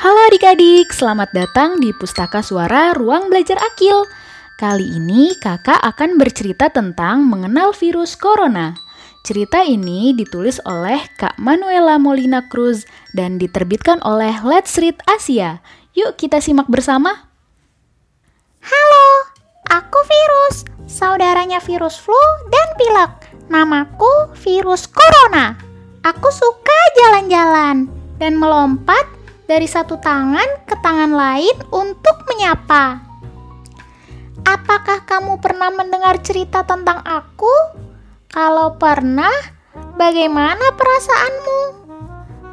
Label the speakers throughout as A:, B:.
A: Halo adik-adik, selamat datang di Pustaka Suara Ruang Belajar Akil. Kali ini kakak akan bercerita tentang mengenal virus corona. Cerita ini ditulis oleh Kak Manuela Molina Cruz dan diterbitkan oleh Let's Read Asia. Yuk kita simak bersama.
B: Halo, aku virus, saudaranya virus flu dan pilek. Namaku virus corona. Aku suka jalan-jalan dan melompat dari satu tangan ke tangan lain untuk menyapa. Apakah kamu pernah mendengar cerita tentang aku? Kalau pernah, bagaimana perasaanmu?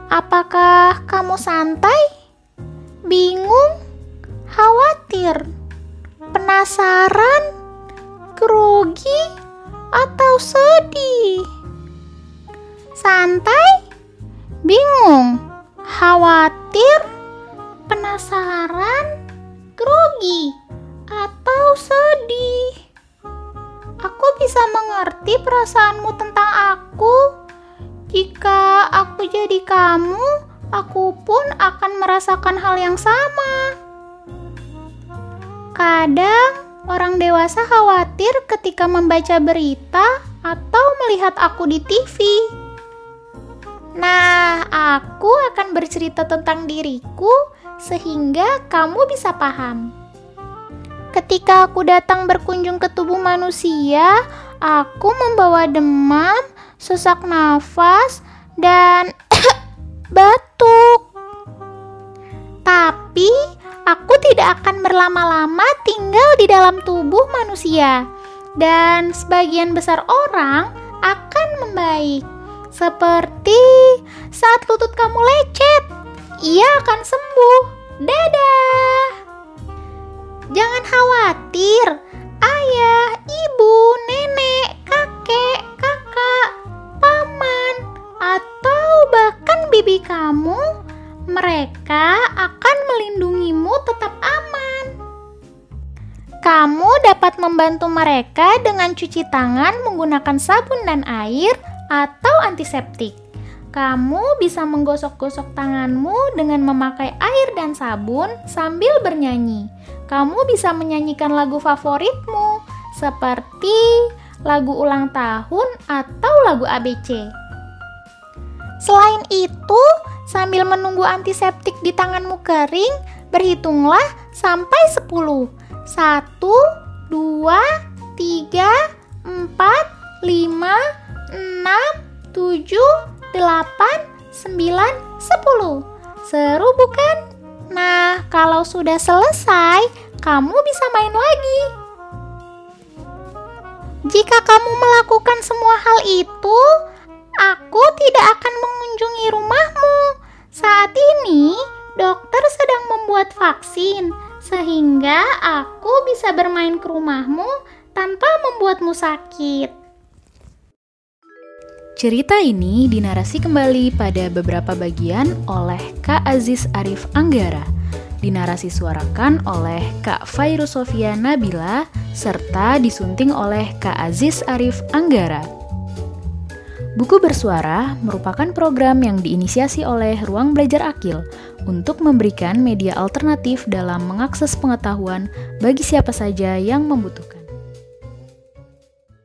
B: Apakah kamu santai, bingung, khawatir, penasaran, grogi, atau sedih? santai, khawatir, penasaran, grogi, atau sedih. Aku bisa mengerti perasaanmu tentang aku. Jika aku jadi kamu, aku pun akan merasakan hal yang sama. Kadang orang dewasa khawatir ketika membaca berita atau melihat aku di TV. Nah, aku akan bercerita tentang diriku sehingga kamu bisa paham. Ketika aku datang berkunjung ke tubuh manusia, aku membawa demam, sesak nafas, dan batuk. Tapi aku tidak akan berlama-lama tinggal di dalam tubuh manusia, dan sebagian besar orang akan membaik. Seperti saat lutut kamu lecet, ia akan sembuh. Dadah! Jangan khawatir, ayah, ibu, nenek, kakek, kakak, paman, atau bahkan bibi kamu, mereka akan melindungimu tetap aman. Kamu dapat membantu mereka dengan cuci tangan menggunakan sabun dan air atau antiseptik. Kamu bisa menggosok-gosok tanganmu dengan memakai air dan sabun sambil bernyanyi. Kamu bisa menyanyikan lagu favoritmu seperti lagu ulang tahun atau lagu ABC. Selain itu, sambil menunggu antiseptik di tanganmu kering, berhitunglah sampai 10. 1 2 3 4 5 6, 7, 8, 9, 10. Seru bukan? Nah, kalau sudah selesai, kamu bisa main lagi. Jika kamu melakukan semua hal itu, aku tidak akan mengunjungi rumahmu. Saat ini, dokter sedang membuat vaksin, sehingga aku bisa bermain ke rumahmu tanpa membuatmu sakit.
A: Cerita ini dinarasi kembali pada beberapa bagian oleh Kak Aziz Arif Anggara. Dinarasi suarakan oleh Kak Fairu Sofia Nabila serta disunting oleh Kak Aziz Arif Anggara. Buku Bersuara merupakan program yang diinisiasi oleh Ruang Belajar Akil untuk memberikan media alternatif dalam mengakses pengetahuan bagi siapa saja yang membutuhkan.